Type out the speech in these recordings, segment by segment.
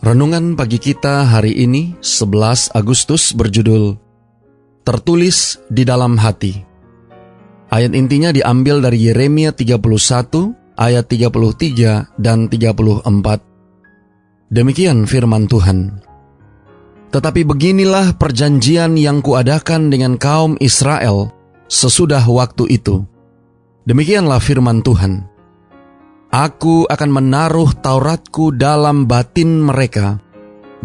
Renungan pagi kita hari ini 11 Agustus berjudul Tertulis di dalam hati. Ayat intinya diambil dari Yeremia 31 ayat 33 dan 34. Demikian firman Tuhan. Tetapi beginilah perjanjian yang kuadakan dengan kaum Israel sesudah waktu itu. Demikianlah firman Tuhan. Aku akan menaruh Tauratku dalam batin mereka,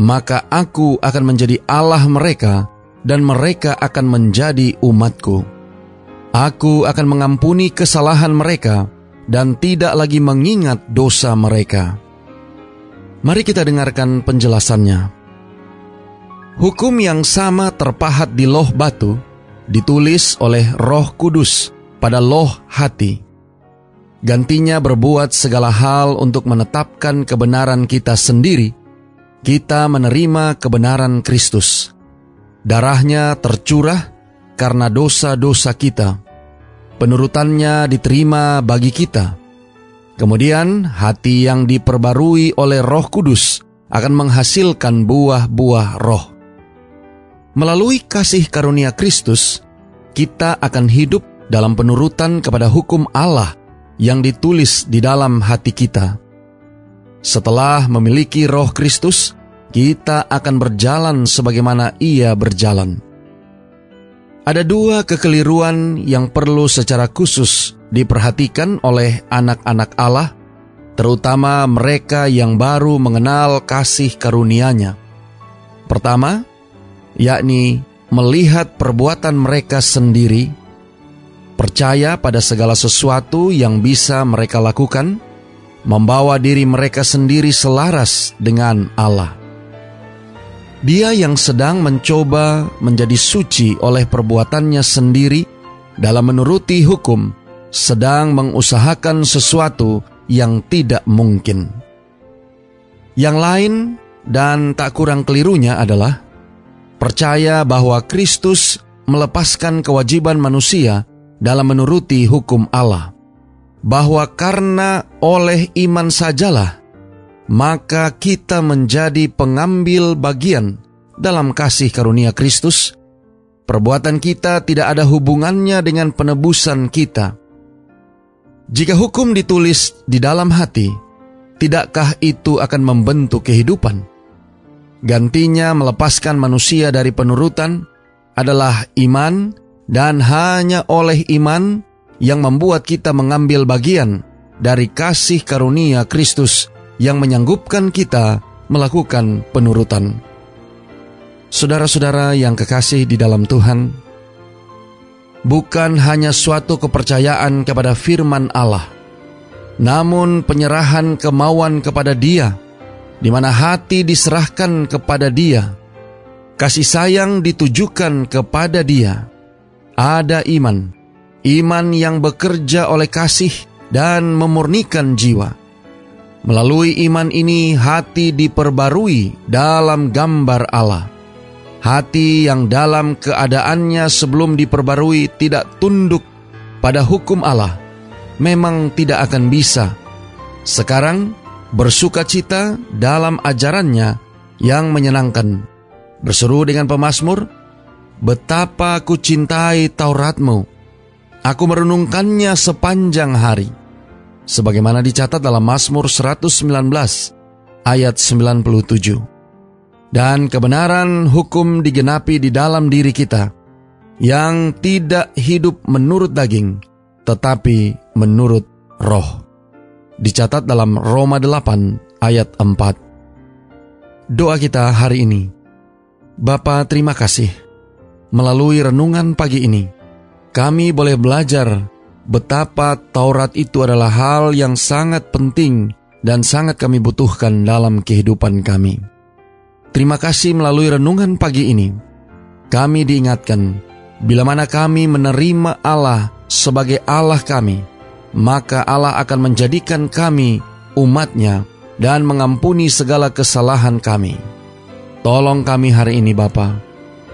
maka aku akan menjadi Allah mereka, dan mereka akan menjadi umatku. Aku akan mengampuni kesalahan mereka, dan tidak lagi mengingat dosa mereka. Mari kita dengarkan penjelasannya. Hukum yang sama terpahat di loh batu, ditulis oleh roh kudus pada loh hati gantinya berbuat segala hal untuk menetapkan kebenaran kita sendiri, kita menerima kebenaran Kristus. Darahnya tercurah karena dosa-dosa kita. Penurutannya diterima bagi kita. Kemudian hati yang diperbarui oleh roh kudus akan menghasilkan buah-buah roh. Melalui kasih karunia Kristus, kita akan hidup dalam penurutan kepada hukum Allah yang ditulis di dalam hati kita. Setelah memiliki roh Kristus, kita akan berjalan sebagaimana ia berjalan. Ada dua kekeliruan yang perlu secara khusus diperhatikan oleh anak-anak Allah, terutama mereka yang baru mengenal kasih karunia-Nya. Pertama, yakni melihat perbuatan mereka sendiri percaya pada segala sesuatu yang bisa mereka lakukan, membawa diri mereka sendiri selaras dengan Allah. Dia yang sedang mencoba menjadi suci oleh perbuatannya sendiri dalam menuruti hukum, sedang mengusahakan sesuatu yang tidak mungkin. Yang lain dan tak kurang kelirunya adalah percaya bahwa Kristus melepaskan kewajiban manusia dalam menuruti hukum Allah, bahwa karena oleh iman sajalah, maka kita menjadi pengambil bagian dalam kasih karunia Kristus. Perbuatan kita tidak ada hubungannya dengan penebusan kita. Jika hukum ditulis di dalam hati, tidakkah itu akan membentuk kehidupan? Gantinya melepaskan manusia dari penurutan adalah iman dan hanya oleh iman yang membuat kita mengambil bagian dari kasih karunia Kristus yang menyanggupkan kita melakukan penurutan. Saudara-saudara yang kekasih di dalam Tuhan, bukan hanya suatu kepercayaan kepada firman Allah, namun penyerahan kemauan kepada Dia, di mana hati diserahkan kepada Dia, kasih sayang ditujukan kepada Dia, ada iman, iman yang bekerja oleh kasih dan memurnikan jiwa. Melalui iman ini, hati diperbarui dalam gambar Allah. Hati yang dalam keadaannya sebelum diperbarui tidak tunduk pada hukum Allah, memang tidak akan bisa. Sekarang bersuka cita dalam ajarannya yang menyenangkan. Berseru dengan pemazmur, Betapa aku cintai Tauratmu. Aku merenungkannya sepanjang hari. Sebagaimana dicatat dalam Mazmur 119 ayat 97. Dan kebenaran hukum digenapi di dalam diri kita yang tidak hidup menurut daging tetapi menurut roh. Dicatat dalam Roma 8 ayat 4. Doa kita hari ini. Bapa terima kasih melalui renungan pagi ini, kami boleh belajar betapa Taurat itu adalah hal yang sangat penting dan sangat kami butuhkan dalam kehidupan kami. Terima kasih melalui renungan pagi ini. Kami diingatkan, bila mana kami menerima Allah sebagai Allah kami, maka Allah akan menjadikan kami umatnya dan mengampuni segala kesalahan kami. Tolong kami hari ini Bapa,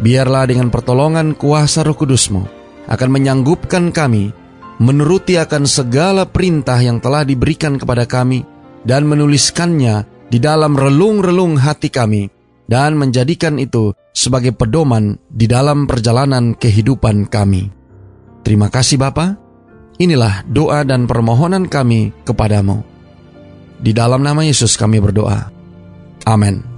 biarlah dengan pertolongan kuasa roh kudusmu akan menyanggupkan kami menuruti akan segala perintah yang telah diberikan kepada kami dan menuliskannya di dalam relung-relung hati kami dan menjadikan itu sebagai pedoman di dalam perjalanan kehidupan kami. Terima kasih Bapa. Inilah doa dan permohonan kami kepadamu. Di dalam nama Yesus kami berdoa. Amin.